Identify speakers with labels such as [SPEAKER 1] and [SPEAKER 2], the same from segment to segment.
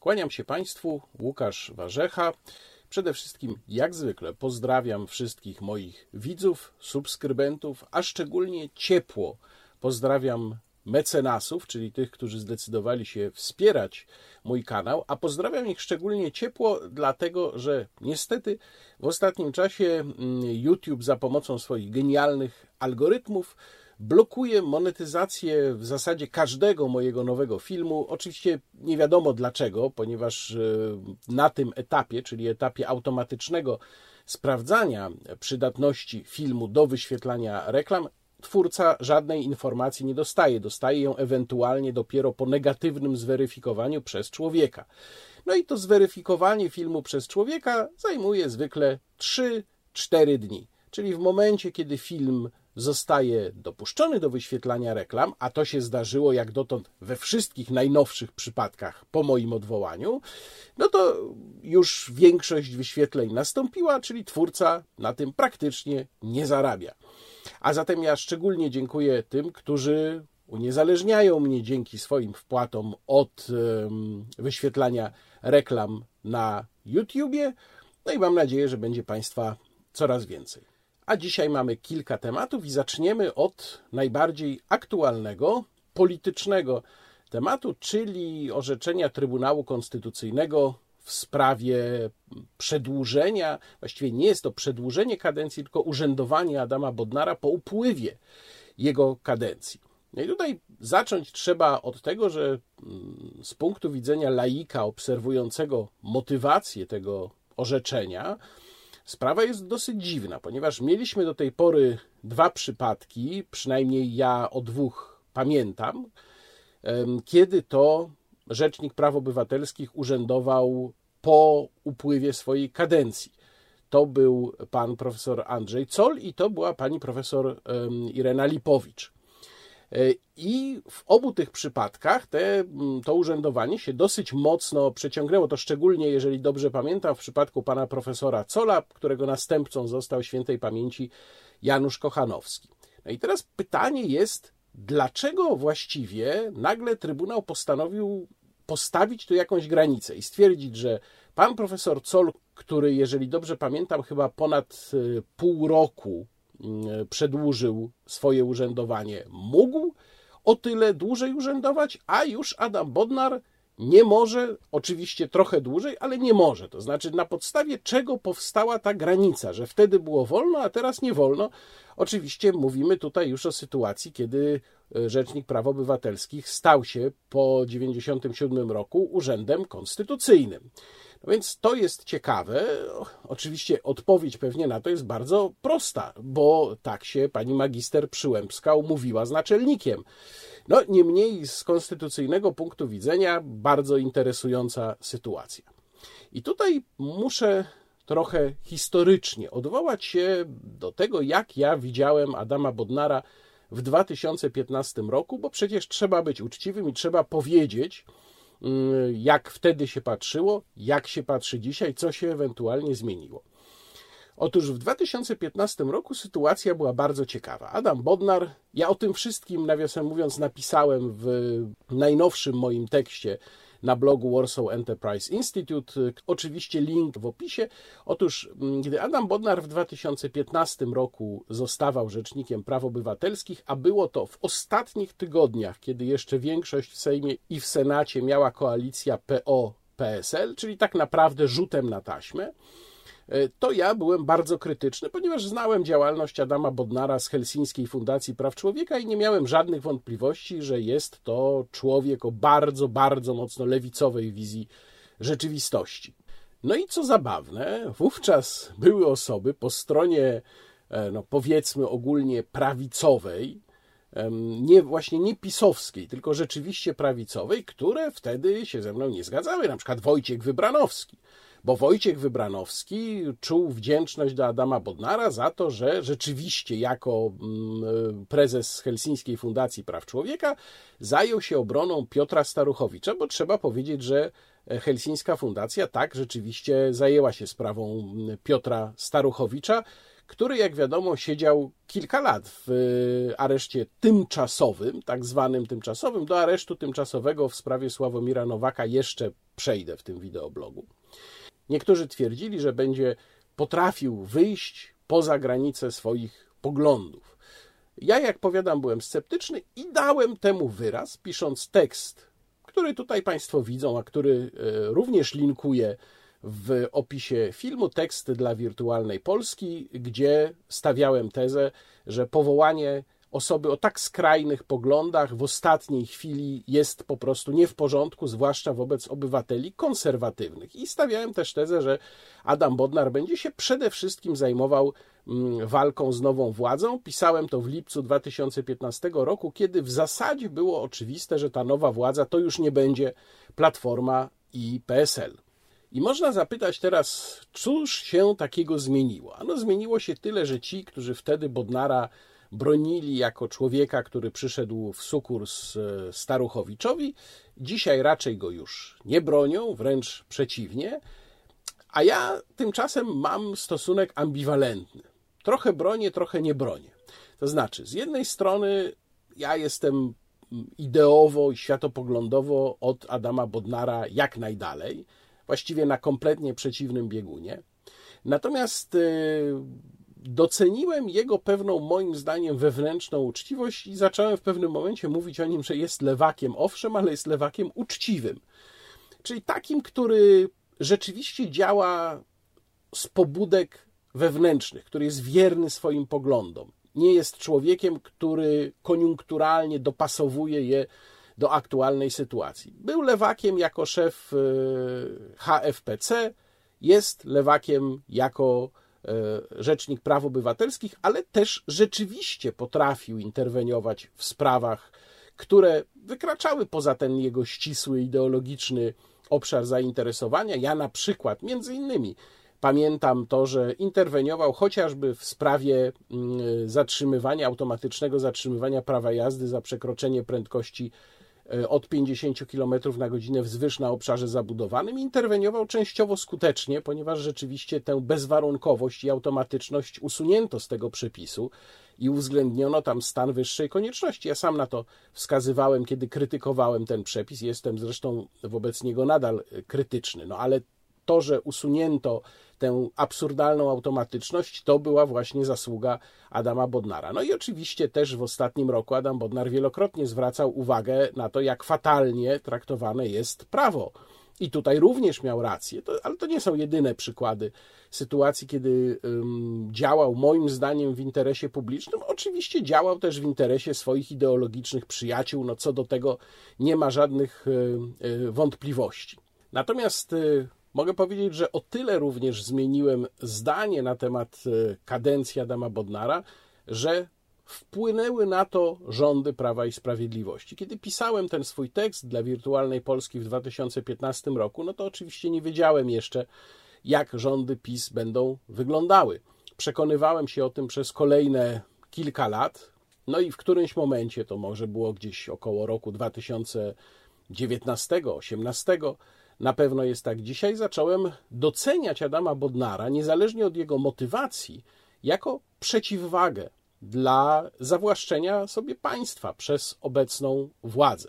[SPEAKER 1] Kłaniam się Państwu, Łukasz Warzecha. Przede wszystkim, jak zwykle, pozdrawiam wszystkich moich widzów, subskrybentów, a szczególnie ciepło pozdrawiam mecenasów, czyli tych, którzy zdecydowali się wspierać mój kanał, a pozdrawiam ich szczególnie ciepło, dlatego że niestety w ostatnim czasie mm, YouTube za pomocą swoich genialnych algorytmów blokuje monetyzację w zasadzie każdego mojego nowego filmu. Oczywiście nie wiadomo dlaczego, ponieważ e, na tym etapie, czyli etapie automatycznego sprawdzania przydatności filmu do wyświetlania reklam, twórca żadnej informacji nie dostaje. Dostaje ją ewentualnie dopiero po negatywnym zweryfikowaniu przez człowieka. No i to zweryfikowanie filmu przez człowieka zajmuje zwykle 3-4 dni. Czyli w momencie, kiedy film zostaje dopuszczony do wyświetlania reklam, a to się zdarzyło jak dotąd we wszystkich najnowszych przypadkach po moim odwołaniu, no to już większość wyświetleń nastąpiła, czyli twórca na tym praktycznie nie zarabia. A zatem ja szczególnie dziękuję tym, którzy uniezależniają mnie dzięki swoim wpłatom od wyświetlania reklam na YouTubie. No i mam nadzieję, że będzie Państwa coraz więcej. A dzisiaj mamy kilka tematów i zaczniemy od najbardziej aktualnego, politycznego tematu, czyli orzeczenia Trybunału Konstytucyjnego w sprawie przedłużenia, właściwie nie jest to przedłużenie kadencji, tylko urzędowanie Adama Bodnara po upływie jego kadencji. No i tutaj zacząć trzeba od tego, że mm, z punktu widzenia laika obserwującego motywację tego orzeczenia, Sprawa jest dosyć dziwna, ponieważ mieliśmy do tej pory dwa przypadki, przynajmniej ja o dwóch pamiętam, kiedy to Rzecznik Praw Obywatelskich urzędował po upływie swojej kadencji. To był pan profesor Andrzej Col i to była pani profesor Irena Lipowicz. E, I w obu tych przypadkach te, mm, to urzędowanie się dosyć mocno przeciągnęło. To szczególnie, jeżeli dobrze pamiętam, w przypadku pana profesora Cola, którego następcą został świętej pamięci Janusz Kochanowski. No i teraz pytanie jest, dlaczego właściwie nagle Trybunał postanowił postawić tu jakąś granicę i stwierdzić, że pan profesor Col, który, jeżeli dobrze pamiętam, chyba ponad e, pół roku przedłużył swoje urzędowanie, mógł o tyle dłużej urzędować, a już Adam Bodnar nie może, oczywiście trochę dłużej, ale nie może. To znaczy, na podstawie czego powstała ta granica, że wtedy było wolno, a teraz nie wolno. Oczywiście mówimy tutaj już o sytuacji, kiedy e, Rzecznik Praw Obywatelskich stał się po 1997 roku urzędem konstytucyjnym. No więc to jest ciekawe. Oczywiście odpowiedź pewnie na to jest bardzo prosta, bo tak się pani magister Przyłębska umówiła z naczelnikiem. No, niemniej z konstytucyjnego punktu widzenia bardzo interesująca sytuacja. I tutaj muszę trochę historycznie odwołać się do tego, jak ja widziałem Adama Bodnara w 2015 roku, bo przecież trzeba być uczciwym i trzeba powiedzieć, jak wtedy się patrzyło, jak się patrzy dzisiaj, co się ewentualnie zmieniło. Otóż w 2015 roku sytuacja była bardzo ciekawa. Adam Bodnar, ja o tym wszystkim, nawiasem mówiąc, napisałem w najnowszym moim tekście na blogu Warsaw Enterprise Institute. Oczywiście link w opisie. Otóż, mm, gdy Adam Bodnar w 2015 roku zostawał Rzecznikiem Praw Obywatelskich, a było to w ostatnich tygodniach, kiedy jeszcze większość w Sejmie i w Senacie miała koalicja PO-PSL, czyli tak naprawdę rzutem na taśmę, to ja byłem bardzo krytyczny, ponieważ znałem działalność Adama Bodnara z Helsińskiej Fundacji Praw Człowieka i nie miałem żadnych wątpliwości, że jest to człowiek o bardzo, bardzo mocno lewicowej wizji rzeczywistości. No i co zabawne, wówczas były osoby po stronie, e, no powiedzmy ogólnie prawicowej, nie właśnie nie pisowskiej, tylko rzeczywiście prawicowej, które wtedy się ze mną nie zgadzały, na przykład Wojciech Wybranowski bo Wojciech Wybranowski czuł wdzięczność do Adama Bodnara za to, że rzeczywiście jako mm, prezes Helsińskiej Fundacji Praw Człowieka zajął się obroną Piotra Staruchowicza, bo trzeba powiedzieć, że Helsińska Fundacja tak rzeczywiście zajęła się sprawą mm, Piotra Staruchowicza, który, jak wiadomo, siedział kilka lat w areszcie tymczasowym, tak zwanym tymczasowym. Do aresztu tymczasowego w sprawie Sławomira Nowaka jeszcze przejdę w tym wideoblogu. Niektórzy twierdzili, że będzie potrafił wyjść poza granice swoich poglądów. Ja, jak powiadam, byłem sceptyczny i dałem temu wyraz, pisząc tekst, który tutaj Państwo widzą, a który e, również linkuje w opisie filmu tekst dla wirtualnej Polski, gdzie stawiałem tezę, że powołanie osoby o tak skrajnych poglądach w ostatniej chwili jest po prostu nie w porządku, zwłaszcza wobec obywateli konserwatywnych. I stawiałem też tezę, że Adam Bodnar będzie się przede wszystkim zajmował mm, walką z nową władzą. Pisałem to w lipcu 2015 roku, kiedy w zasadzie było oczywiste, że ta nowa władza to już nie będzie Platforma i PSL. I można zapytać teraz, cóż się takiego zmieniło? Ano zmieniło się tyle, że ci, którzy wtedy Bodnara bronili jako człowieka, który przyszedł w sukurs e, Staruchowiczowi, dzisiaj raczej go już nie bronią, wręcz przeciwnie. A ja tymczasem mam stosunek ambiwalentny. Trochę bronię, trochę nie bronię. To znaczy, z jednej strony ja jestem ideowo i światopoglądowo od Adama Bodnara jak najdalej właściwie na kompletnie przeciwnym biegunie. Natomiast y, doceniłem jego pewną, moim zdaniem, wewnętrzną uczciwość i zacząłem w pewnym momencie mówić o nim, że jest lewakiem, owszem, ale jest lewakiem uczciwym. Czyli takim, który rzeczywiście działa z pobudek wewnętrznych, który jest wierny swoim poglądom. Nie jest człowiekiem, który koniunkturalnie dopasowuje je do aktualnej sytuacji. Był lewakiem jako szef e, HFPC, jest lewakiem jako rzecznik praw obywatelskich, ale też rzeczywiście potrafił interweniować w sprawach, które wykraczały poza ten jego ścisły ideologiczny obszar zainteresowania. Ja na przykład, między innymi, pamiętam to, że interweniował chociażby w sprawie mm, zatrzymywania, automatycznego zatrzymywania prawa jazdy za przekroczenie prędkości E, od 50 km na godzinę wzwyż na obszarze zabudowanym, interweniował częściowo skutecznie, ponieważ rzeczywiście tę bezwarunkowość i automatyczność usunięto z tego przepisu i uwzględniono tam stan wyższej konieczności. Ja sam na to wskazywałem, kiedy krytykowałem ten przepis, jestem zresztą wobec niego nadal krytyczny, no ale to, że usunięto tę absurdalną automatyczność, to była właśnie zasługa Adama Bodnara. No i oczywiście też w ostatnim roku Adam Bodnar wielokrotnie zwracał uwagę na to, jak fatalnie traktowane jest prawo. I tutaj również miał rację, to, ale to nie są jedyne przykłady sytuacji, kiedy działał moim zdaniem w interesie publicznym. Oczywiście działał też w interesie swoich ideologicznych przyjaciół, no co do tego nie ma żadnych y, y, wątpliwości. Natomiast y, Mogę powiedzieć, że o tyle również zmieniłem zdanie na temat e, kadencji Adama Bodnara, że wpłynęły na to rządy Prawa i Sprawiedliwości. Kiedy pisałem ten swój tekst dla Wirtualnej Polski w 2015 roku, no to oczywiście nie wiedziałem jeszcze, jak rządy PiS będą wyglądały. Przekonywałem się o tym przez kolejne kilka lat, no i w którymś momencie, to może było gdzieś około roku 2019-18, na pewno jest tak dzisiaj, zacząłem doceniać Adama Bodnara, niezależnie od jego motywacji, jako przeciwwagę dla zawłaszczenia sobie państwa przez obecną władzę.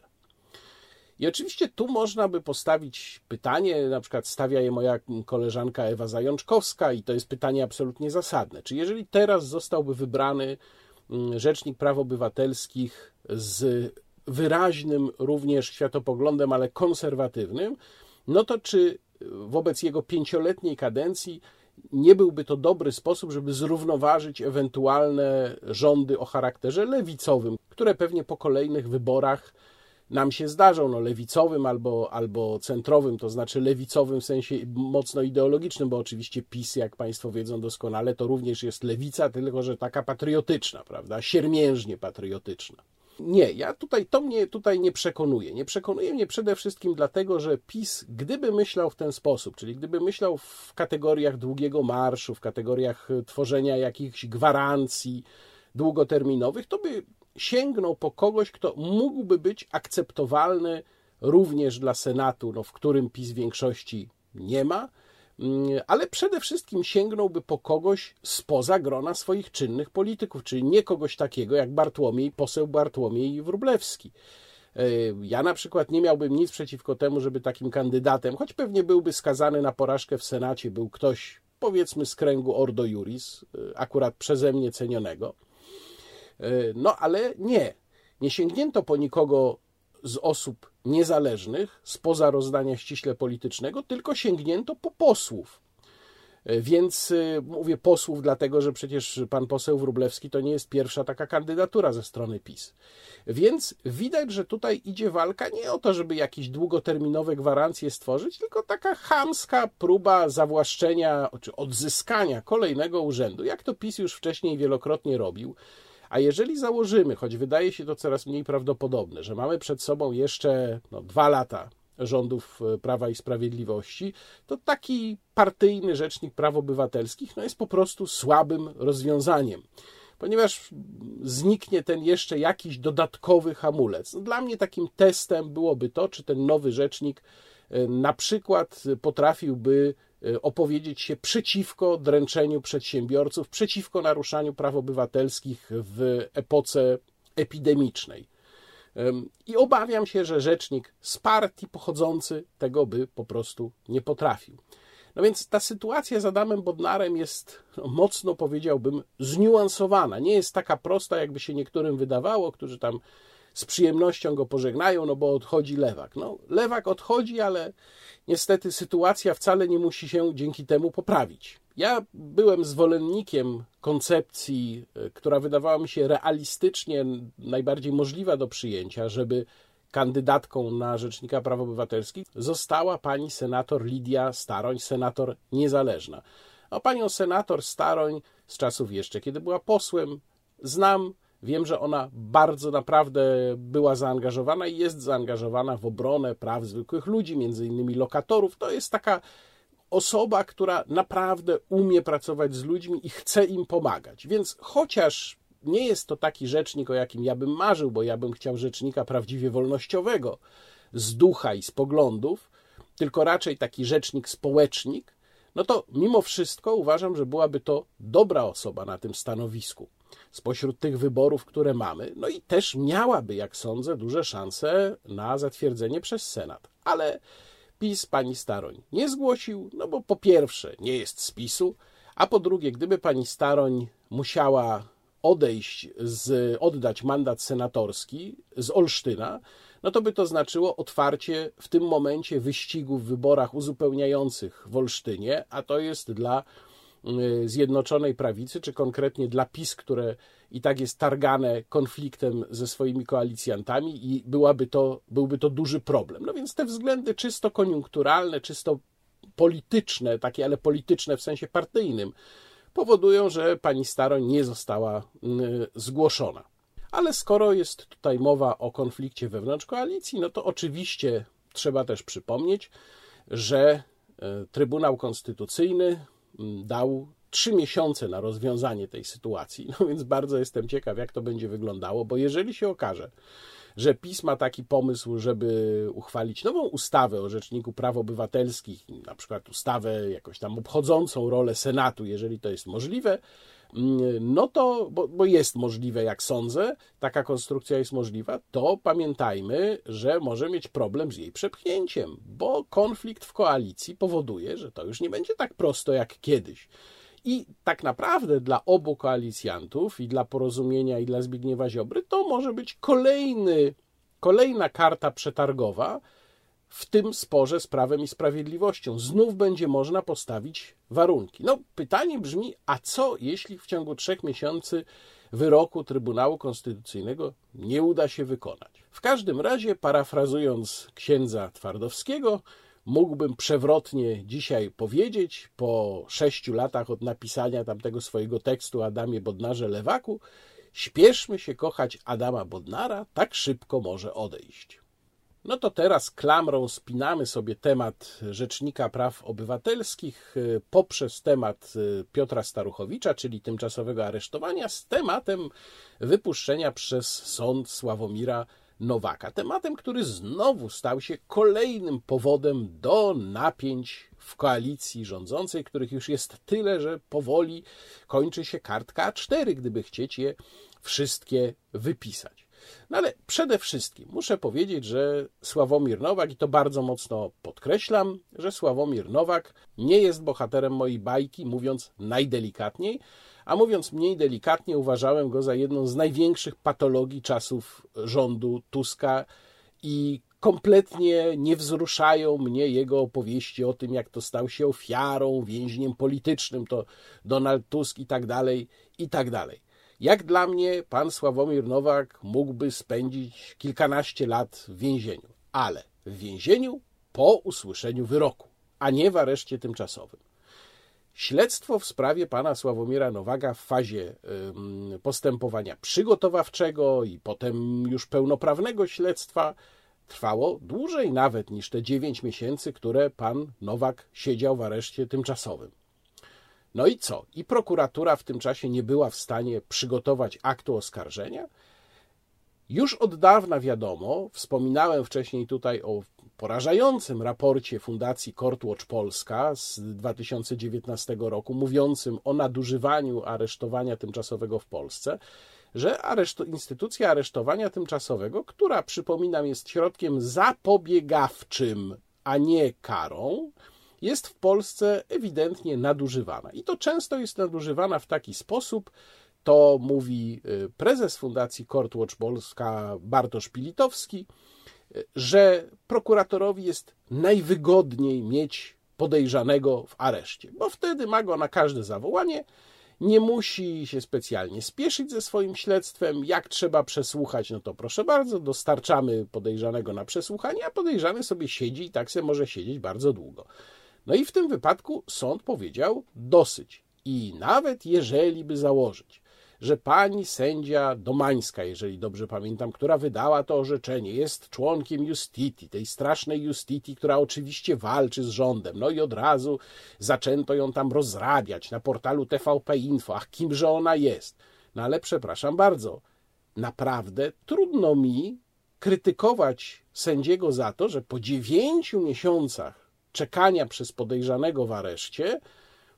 [SPEAKER 1] I oczywiście tu można by postawić pytanie, na przykład stawia je moja koleżanka Ewa Zajączkowska, i to jest pytanie absolutnie zasadne. Czy jeżeli teraz zostałby wybrany mm, Rzecznik Praw Obywatelskich z wyraźnym również światopoglądem, ale konserwatywnym, no to czy wobec jego pięcioletniej kadencji nie byłby to dobry sposób, żeby zrównoważyć ewentualne rządy o charakterze lewicowym, które pewnie po kolejnych wyborach nam się zdarzą, no lewicowym albo, albo centrowym, to znaczy lewicowym w sensie mocno ideologicznym, bo oczywiście PiS, jak Państwo wiedzą doskonale, to również jest lewica, tylko że taka patriotyczna, prawda, siermiężnie patriotyczna. Nie, ja tutaj, to mnie tutaj nie przekonuje. Nie przekonuje mnie przede wszystkim dlatego, że PiS, gdyby myślał w ten sposób, czyli gdyby myślał w kategoriach długiego marszu, w kategoriach tworzenia jakichś gwarancji długoterminowych, to by sięgnął po kogoś, kto mógłby być akceptowalny również dla Senatu, no, w którym PiS większości nie ma, ale przede wszystkim sięgnąłby po kogoś spoza grona swoich czynnych polityków, czyli nie kogoś takiego jak Bartłomiej, poseł Bartłomiej Wróblewski. E, ja na przykład nie miałbym nic przeciwko temu, żeby takim kandydatem, choć pewnie byłby skazany na porażkę w Senacie, był ktoś, powiedzmy, z kręgu Ordo Juris, e, akurat przeze mnie cenionego. E, no ale nie. Nie sięgnięto po nikogo z osób niezależnych, spoza rozdania ściśle politycznego, tylko sięgnięto po posłów. E, więc e, mówię posłów, dlatego że przecież pan poseł Wróblewski to nie jest pierwsza taka kandydatura ze strony PiS. Więc widać, że tutaj idzie walka nie o to, żeby jakieś długoterminowe gwarancje stworzyć, tylko taka chamska próba zawłaszczenia czy odzyskania kolejnego urzędu, jak to PiS już wcześniej wielokrotnie robił. A jeżeli założymy, choć wydaje się to coraz mniej prawdopodobne, że mamy przed sobą jeszcze no, dwa lata rządów e, Prawa i Sprawiedliwości, to taki partyjny rzecznik praw obywatelskich no, jest po prostu słabym rozwiązaniem. Ponieważ zniknie ten jeszcze jakiś dodatkowy hamulec. No, dla mnie takim testem byłoby to, czy ten nowy rzecznik e, na przykład potrafiłby opowiedzieć się przeciwko dręczeniu przedsiębiorców, przeciwko naruszaniu praw obywatelskich w epoce epidemicznej. I obawiam się, że rzecznik z partii pochodzący tego by po prostu nie potrafił. No więc ta sytuacja z Adamem Bodnarem jest no, mocno, powiedziałbym, zniuansowana. Nie jest taka prosta, jakby się niektórym wydawało, którzy tam z przyjemnością go pożegnają, no bo odchodzi lewak. No, lewak odchodzi, ale niestety sytuacja wcale nie musi się dzięki temu poprawić. Ja byłem zwolennikiem koncepcji, e, która wydawała mi się realistycznie najbardziej możliwa do przyjęcia, żeby kandydatką na Rzecznika Praw Obywatelskich została pani senator Lidia Staroń, senator niezależna. A panią senator Staroń z czasów jeszcze, kiedy była posłem, znam, wiem, że ona bardzo naprawdę była zaangażowana i jest zaangażowana w obronę praw zwykłych ludzi, między innymi lokatorów. To jest taka osoba, która naprawdę umie pracować z ludźmi i chce im pomagać. Więc chociaż nie jest to taki rzecznik, o jakim ja bym marzył, bo ja bym chciał rzecznika prawdziwie wolnościowego, z ducha i z poglądów, tylko raczej taki rzecznik społecznik, no to mimo wszystko uważam, że byłaby to dobra osoba na tym stanowisku spośród tych wyborów, które mamy, no i też miałaby, jak sądzę, duże szanse na zatwierdzenie przez Senat. Ale PiS pani Staroń nie zgłosił, no bo po pierwsze nie jest spisu, a po drugie, gdyby pani Staroń musiała odejść, z, oddać mandat senatorski z Olsztyna, no to by to znaczyło otwarcie w tym momencie wyścigu w wyborach uzupełniających w Olsztynie, a to jest dla Zjednoczonej Prawicy, czy konkretnie dla PiS, które i tak jest targane konfliktem ze swoimi koalicjantami i byłaby to, byłby to duży problem. No więc te względy czysto koniunkturalne, czysto polityczne, takie ale polityczne w sensie partyjnym, powodują, że pani Staroń nie została mm, zgłoszona. Ale skoro jest tutaj mowa o konflikcie wewnątrz koalicji, no to oczywiście trzeba też przypomnieć, że e, Trybunał Konstytucyjny dał trzy miesiące na rozwiązanie tej sytuacji. No więc bardzo jestem ciekaw, jak to będzie wyglądało, bo jeżeli się okaże, że PiS ma taki pomysł, żeby uchwalić nową ustawę o Rzeczniku Praw Obywatelskich, na przykład ustawę jakoś tam obchodzącą rolę Senatu, jeżeli to jest możliwe, no to, bo, bo, jest możliwe, jak sądzę, taka konstrukcja jest możliwa, to pamiętajmy, że może mieć problem z jej przepchnięciem, bo konflikt w koalicji powoduje, że to już nie będzie tak prosto jak kiedyś. I tak naprawdę dla obu koalicjantów, i dla porozumienia, i dla Zbigniewa Ziobry, to może być kolejny, kolejna karta przetargowa w tym sporze z prawem i sprawiedliwością. Znów będzie można postawić warunki. No, pytanie brzmi: a co jeśli w ciągu trzech miesięcy wyroku Trybunału Konstytucyjnego nie uda się wykonać? W każdym razie, parafrazując księdza Twardowskiego, mógłbym przewrotnie dzisiaj powiedzieć, po sześciu latach od napisania tamtego swojego tekstu Adamie Bodnarze Lewaku, śpieszmy się kochać Adama Bodnara, tak szybko może odejść. No to teraz klamrą spinamy sobie temat Rzecznika Praw Obywatelskich y, poprzez temat y, Piotra Staruchowicza, czyli tymczasowego aresztowania, z tematem wypuszczenia przez sąd Sławomira Nowaka. Tematem, który znowu stał się kolejnym powodem do napięć w koalicji rządzącej, których już jest tyle, że powoli kończy się kartka A4, gdyby chcieć je wszystkie wypisać. No ale przede wszystkim muszę powiedzieć, że Sławomir Nowak, i to bardzo mocno podkreślam, że Sławomir Nowak nie jest bohaterem mojej bajki, mówiąc najdelikatniej, a mówiąc mniej delikatnie, uważałem go za jedną z największych patologii czasów rządu Tuska i kompletnie nie wzruszają mnie jego opowieści o tym, jak to stał się ofiarą, więźniem politycznym, to Donald Tusk i tak dalej, i tak dalej. Jak dla mnie pan Sławomir Nowak mógłby spędzić kilkanaście lat w więzieniu, ale w więzieniu po usłyszeniu wyroku, a nie w areszcie tymczasowym. Śledztwo w sprawie pana Sławomira Nowaka w fazie postępowania przygotowawczego i potem już pełnoprawnego śledztwa trwało dłużej nawet niż te 9 miesięcy, które pan Nowak siedział w areszcie tymczasowym. No i co? I prokuratura w tym czasie nie była w stanie przygotować aktu oskarżenia? Już od dawna wiadomo, wspominałem wcześniej tutaj o porażającym raporcie Fundacji Courtwatch Polska z 2019 roku, mówiącym o nadużywaniu aresztowania tymczasowego w Polsce, że instytucja aresztowania tymczasowego, która przypominam jest środkiem zapobiegawczym, a nie karą, jest w Polsce ewidentnie nadużywana. I to często jest nadużywana w taki sposób, to mówi y, prezes Fundacji Courtwatch Polska Bartosz Pilitowski, y, że prokuratorowi jest najwygodniej mieć podejrzanego w areszcie, bo wtedy ma go na każde zawołanie, nie musi się specjalnie spieszyć ze swoim śledztwem. Jak trzeba przesłuchać, no to proszę bardzo, dostarczamy podejrzanego na przesłuchanie, a podejrzany sobie siedzi i tak sobie może siedzieć bardzo długo. No i w tym wypadku sąd powiedział dosyć. I nawet jeżeli by założyć, że pani sędzia Domańska, jeżeli dobrze pamiętam, która wydała to orzeczenie, jest członkiem Justiti, tej strasznej Justiti, która oczywiście walczy z rządem. No i od razu zaczęto ją tam rozrabiać na portalu TVP Info. Ach, kimże ona jest? No ale przepraszam bardzo, naprawdę trudno mi krytykować sędziego za to, że po dziewięciu miesiącach czekania przez podejrzanego w areszcie,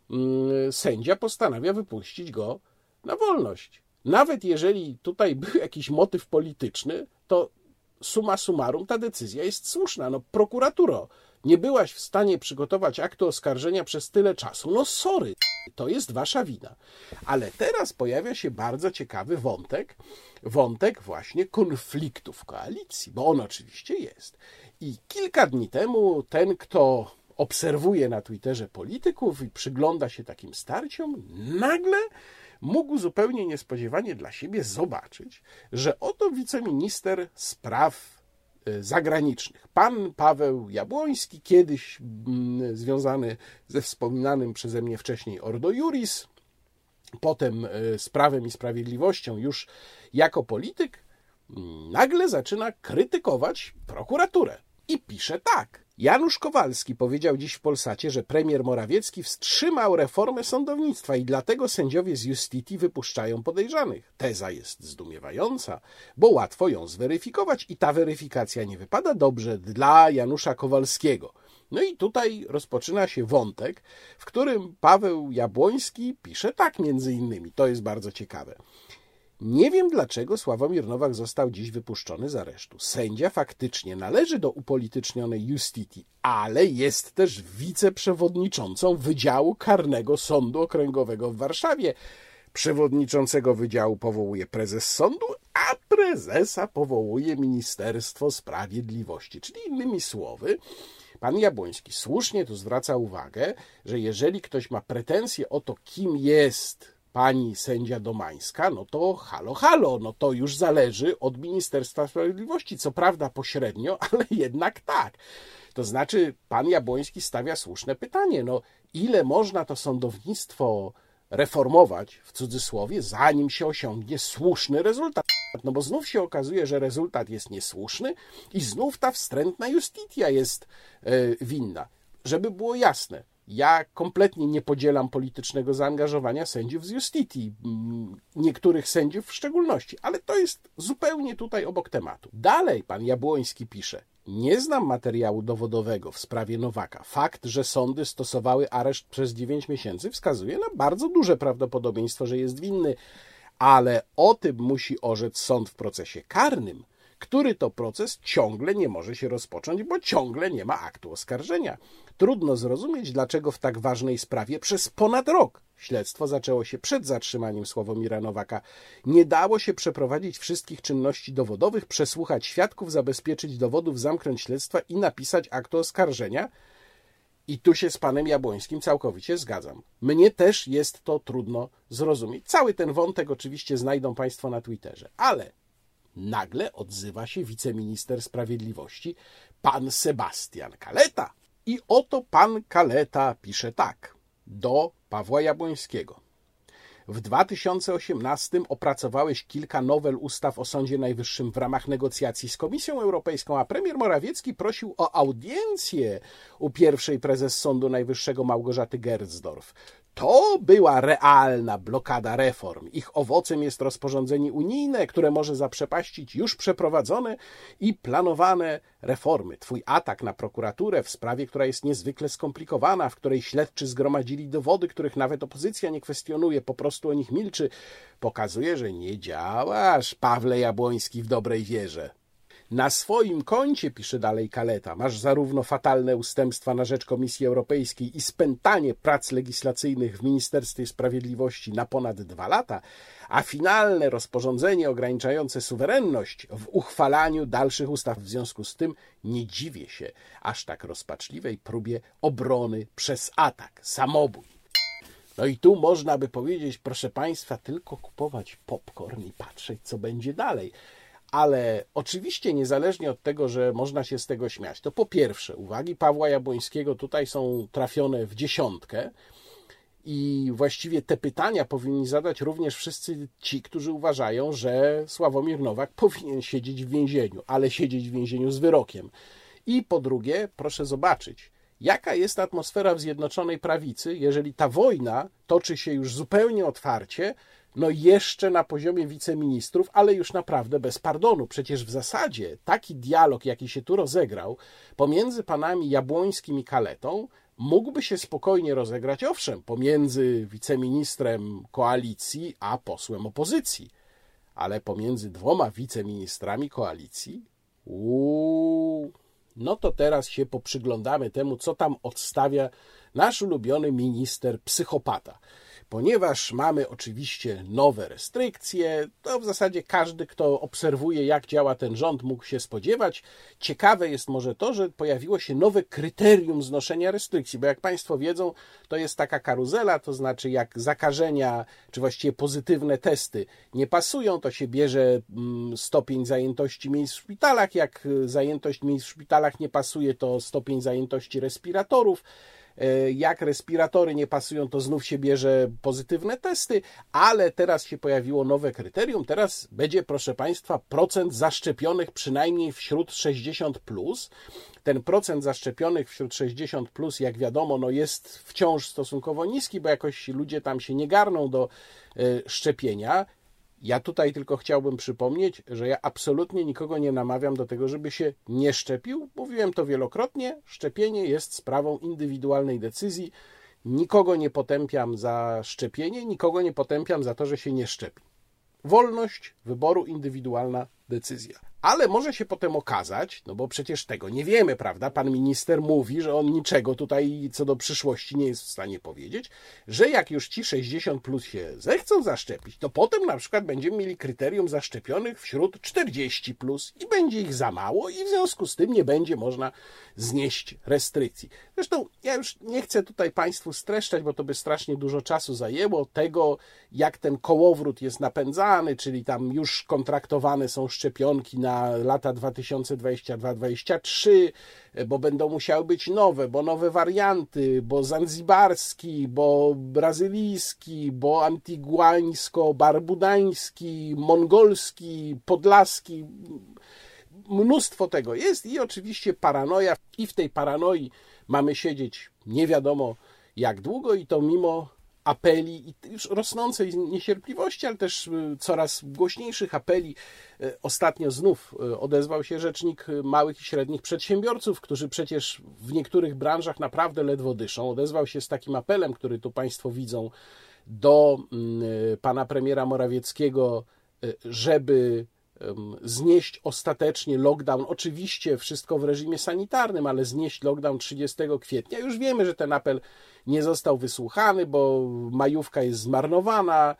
[SPEAKER 1] mm, sędzia postanawia wypuścić go na wolność. Nawet jeżeli tutaj był jakiś motyw polityczny, to suma summarum ta decyzja jest słuszna. No, prokuraturo, nie byłaś w stanie przygotować aktu oskarżenia przez tyle czasu. No, sorry, to jest wasza wina. Ale teraz pojawia się bardzo ciekawy wątek, wątek właśnie konfliktu w koalicji, bo on oczywiście jest. I kilka dni temu ten, kto obserwuje na Twitterze polityków i przygląda się takim starciom, nagle mógł zupełnie niespodziewanie dla siebie zobaczyć, że oto wiceminister spraw y, zagranicznych, pan Paweł Jabłoński, kiedyś mm, związany ze wspominanym przeze mnie wcześniej Ordo Juris, potem y, z Prawem i Sprawiedliwością już jako polityk, nagle zaczyna krytykować prokuraturę. I pisze tak. Janusz Kowalski powiedział dziś w Polsacie, że premier Morawiecki wstrzymał reformę sądownictwa i dlatego sędziowie z Justiti wypuszczają podejrzanych. Teza jest zdumiewająca, bo łatwo ją zweryfikować i ta weryfikacja nie wypada dobrze dla Janusza Kowalskiego. No i tutaj rozpoczyna się wątek, w którym Paweł Jabłoński pisze tak między innymi. To jest bardzo ciekawe. Nie wiem dlaczego Sławomir Nowak został dziś wypuszczony z aresztu. Sędzia faktycznie należy do upolitycznionej Justiti, ale jest też wiceprzewodniczącą Wydziału Karnego Sądu Okręgowego w Warszawie. Przewodniczącego wydziału powołuje prezes sądu, a prezesa powołuje Ministerstwo Sprawiedliwości. Czyli innymi słowy, pan Jabłoński słusznie tu zwraca uwagę, że jeżeli ktoś ma pretensje o to, kim jest pani sędzia Domańska, no to halo, halo, no to już zależy od Ministerstwa Sprawiedliwości. Co prawda pośrednio, ale jednak tak. To znaczy, pan Jabłoński stawia słuszne pytanie, no ile można to sądownictwo reformować, w cudzysłowie, zanim się osiągnie słuszny rezultat. No bo znów się okazuje, że rezultat jest niesłuszny i znów ta wstrętna justitia jest yy, winna. Żeby było jasne, ja kompletnie nie podzielam politycznego zaangażowania sędziów z Justiti, mm, niektórych sędziów w szczególności, ale to jest zupełnie tutaj obok tematu. Dalej pan Jabłoński pisze: Nie znam materiału dowodowego w sprawie Nowaka. Fakt, że sądy stosowały areszt przez 9 miesięcy, wskazuje na bardzo duże prawdopodobieństwo, że jest winny, ale o tym musi orzec sąd w procesie karnym, który to proces ciągle nie może się rozpocząć, bo ciągle nie ma aktu oskarżenia. Trudno zrozumieć, dlaczego w tak ważnej sprawie przez ponad rok śledztwo zaczęło się przed zatrzymaniem Sławomira Nowaka. Nie dało się przeprowadzić wszystkich czynności dowodowych, przesłuchać świadków, zabezpieczyć dowodów, zamknąć śledztwa i napisać aktu oskarżenia. I tu się z panem Jabłońskim całkowicie zgadzam. Mnie też jest to trudno zrozumieć. Cały ten wątek oczywiście znajdą państwo na Twitterze, ale nagle odzywa się wiceminister sprawiedliwości, pan Sebastian Kaleta. I oto pan Kaleta pisze tak do Pawła Jabłońskiego. W 2018 opracowałeś kilka nowel ustaw o Sądzie Najwyższym w ramach negocjacji z Komisją Europejską, a premier Morawiecki prosił o audiencję u pierwszej prezes Sądu Najwyższego Małgorzaty Gerzdorf. To była realna blokada reform. Ich owocem jest rozporządzenie unijne, które może zaprzepaścić już przeprowadzone i planowane reformy. Twój atak na prokuraturę w sprawie, która jest niezwykle skomplikowana, w której śledczy zgromadzili dowody, których nawet opozycja nie kwestionuje, po prostu o nich milczy, pokazuje, że nie działasz, Pawle Jabłoński, w dobrej wierze. Na swoim koncie, pisze dalej Kaleta, masz zarówno fatalne ustępstwa na rzecz Komisji Europejskiej i spętanie prac legislacyjnych w Ministerstwie Sprawiedliwości na ponad dwa lata, a finalne rozporządzenie ograniczające suwerenność w uchwalaniu dalszych ustaw. W związku z tym nie dziwię się aż tak rozpaczliwej próbie obrony przez atak, samobój. No i tu można by powiedzieć, proszę Państwa, tylko kupować popcorn i patrzeć, co będzie dalej ale oczywiście niezależnie od tego, że można się z tego śmiać, to po pierwsze, uwagi Pawła Jabłońskiego tutaj są trafione w dziesiątkę i właściwie te pytania powinni zadać również wszyscy ci, którzy uważają, że Sławomir Nowak powinien siedzieć w więzieniu, ale siedzieć w więzieniu z wyrokiem. I po drugie, proszę zobaczyć, jaka jest atmosfera w Zjednoczonej Prawicy, jeżeli ta wojna toczy się już zupełnie otwarcie, no jeszcze na poziomie wiceministrów, ale już naprawdę bez pardonu. Przecież w zasadzie taki dialog, jaki się tu rozegrał pomiędzy panami Jabłońskim i Kaletą, mógłby się spokojnie rozegrać, owszem, pomiędzy wiceministrem koalicji a posłem opozycji, ale pomiędzy dwoma wiceministrami koalicji, uuu, no to teraz się poprzyglądamy temu, co tam odstawia nasz ulubiony minister psychopata. Ponieważ mamy oczywiście nowe restrykcje, to w zasadzie każdy, kto obserwuje, jak działa ten rząd, mógł się spodziewać. Ciekawe jest może to, że pojawiło się nowe kryterium znoszenia restrykcji, bo jak Państwo wiedzą, to jest taka karuzela, to znaczy jak zakażenia, czy właściwie pozytywne testy nie pasują, to się bierze mm, stopień zajętości miejsc w szpitalach. Jak zajętość miejsc w szpitalach nie pasuje, to stopień zajętości respiratorów. E, jak respiratory nie pasują, to znów się bierze pozytywne testy, ale teraz się pojawiło nowe kryterium. Teraz będzie, proszę Państwa, procent zaszczepionych przynajmniej wśród 60. Plus. Ten procent zaszczepionych wśród 60, plus, jak wiadomo, no jest wciąż stosunkowo niski, bo jakoś ludzie tam się nie garną do e, szczepienia. Ja tutaj tylko chciałbym przypomnieć, że ja absolutnie nikogo nie namawiam do tego, żeby się nie szczepił. Mówiłem to wielokrotnie. Szczepienie jest sprawą indywidualnej decyzji. Nikogo nie potępiam za szczepienie, nikogo nie potępiam za to, że się nie szczepi. Wolność wyboru, indywidualna decyzja. Ale może się potem okazać, no bo przecież tego nie wiemy, prawda? Pan minister mówi, że on niczego tutaj co do przyszłości nie jest w stanie powiedzieć, że jak już ci 60 plus się zechcą zaszczepić, to potem na przykład będziemy mieli kryterium zaszczepionych wśród 40 plus i będzie ich za mało i w związku z tym nie będzie można znieść restrykcji. Zresztą ja już nie chcę tutaj Państwu streszczać, bo to by strasznie dużo czasu zajęło tego, jak ten kołowrót jest napędzany, czyli tam już kontraktowane są szczepionki na lata 2022-2023, bo będą musiały być nowe, bo nowe warianty, bo zanzibarski, bo brazylijski, bo antiguańsko-barbudański, mongolski, podlaski. Mnóstwo tego jest i oczywiście paranoja. I w tej paranoi mamy siedzieć nie wiadomo jak długo i to mimo apeli i już rosnącej niecierpliwości, ale też coraz głośniejszych apeli. Ostatnio znów odezwał się rzecznik małych i średnich przedsiębiorców, którzy przecież w niektórych branżach naprawdę ledwo dyszą. Odezwał się z takim apelem, który tu Państwo widzą, do pana premiera Morawieckiego, żeby znieść ostatecznie lockdown. Oczywiście wszystko w reżimie sanitarnym, ale znieść lockdown 30 kwietnia. Już wiemy, że ten apel nie został wysłuchany, bo majówka jest zmarnowana,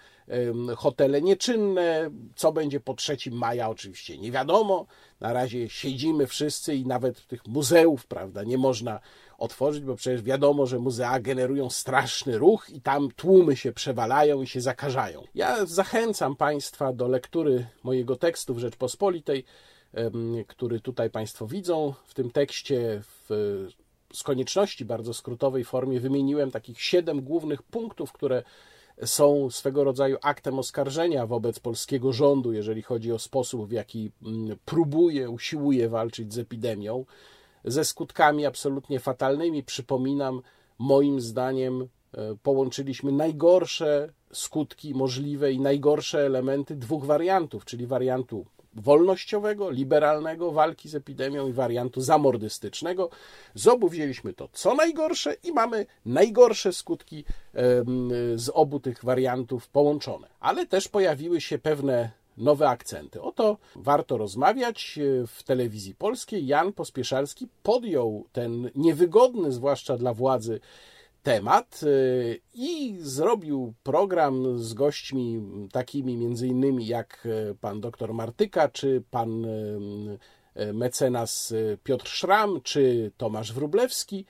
[SPEAKER 1] hotele nieczynne. Co będzie po 3 maja, oczywiście nie wiadomo. Na razie siedzimy wszyscy i nawet tych muzeów, prawda, nie można otworzyć, bo przecież wiadomo, że muzea generują straszny ruch i tam tłumy się przewalają i się zakażają. Ja zachęcam Państwa do lektury mojego tekstu w Rzeczpospolitej, który tutaj Państwo widzą. W tym tekście w, z konieczności bardzo skrótowej formie wymieniłem takich siedem głównych punktów, które są swego rodzaju aktem oskarżenia wobec polskiego rządu, jeżeli chodzi o sposób, w jaki mm, próbuje, usiłuje walczyć z epidemią ze skutkami absolutnie fatalnymi. Przypominam, moim zdaniem e, połączyliśmy najgorsze skutki możliwe i najgorsze elementy dwóch wariantów, czyli wariantu wolnościowego, liberalnego walki z epidemią i wariantu zamordystycznego. Z obu wzięliśmy to co najgorsze i mamy najgorsze skutki z obu tych wariantów połączone. Ale też pojawiły się pewne nowe akcenty. Oto warto rozmawiać w telewizji polskiej. Jan Pospieszalski podjął ten niewygodny, zwłaszcza dla władzy, temat y, i zrobił program z gośćmi takimi między innymi jak y, pan doktor Martyka, czy pan mecenas Piotr Szram, czy Tomasz Wrublewski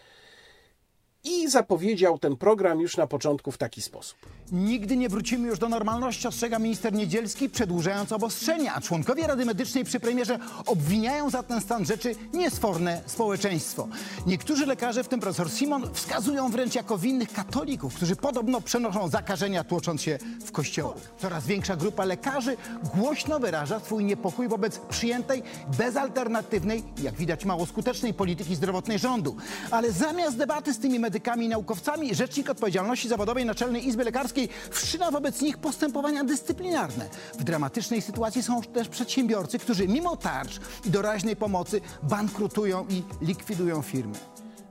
[SPEAKER 1] i zapowiedział ten program już na początku w taki sposób.
[SPEAKER 2] Nigdy nie wrócimy już do normalności, ostrzega minister Niedzielski, przedłużając obostrzenia. Członkowie Rady Medycznej przy premierze obwiniają za ten stan rzeczy niesforne społeczeństwo. Niektórzy lekarze, w tym profesor Simon, wskazują wręcz jako winnych katolików, którzy podobno przenoszą zakażenia, tłocząc się w kościołach. Coraz większa grupa lekarzy głośno wyraża swój niepokój wobec przyjętej, bezalternatywnej, jak widać mało skutecznej polityki zdrowotnej rządu. Ale zamiast debaty z tymi medykami i naukowcami, Rzecznik Odpowiedzialności Zawodowej Naczelnej Izby Lekarskiej wszczyna wobec nich postępowania dyscyplinarne. W dramatycznej sytuacji są też przedsiębiorcy, którzy mimo tarcz i doraźnej pomocy bankrutują i likwidują firmy.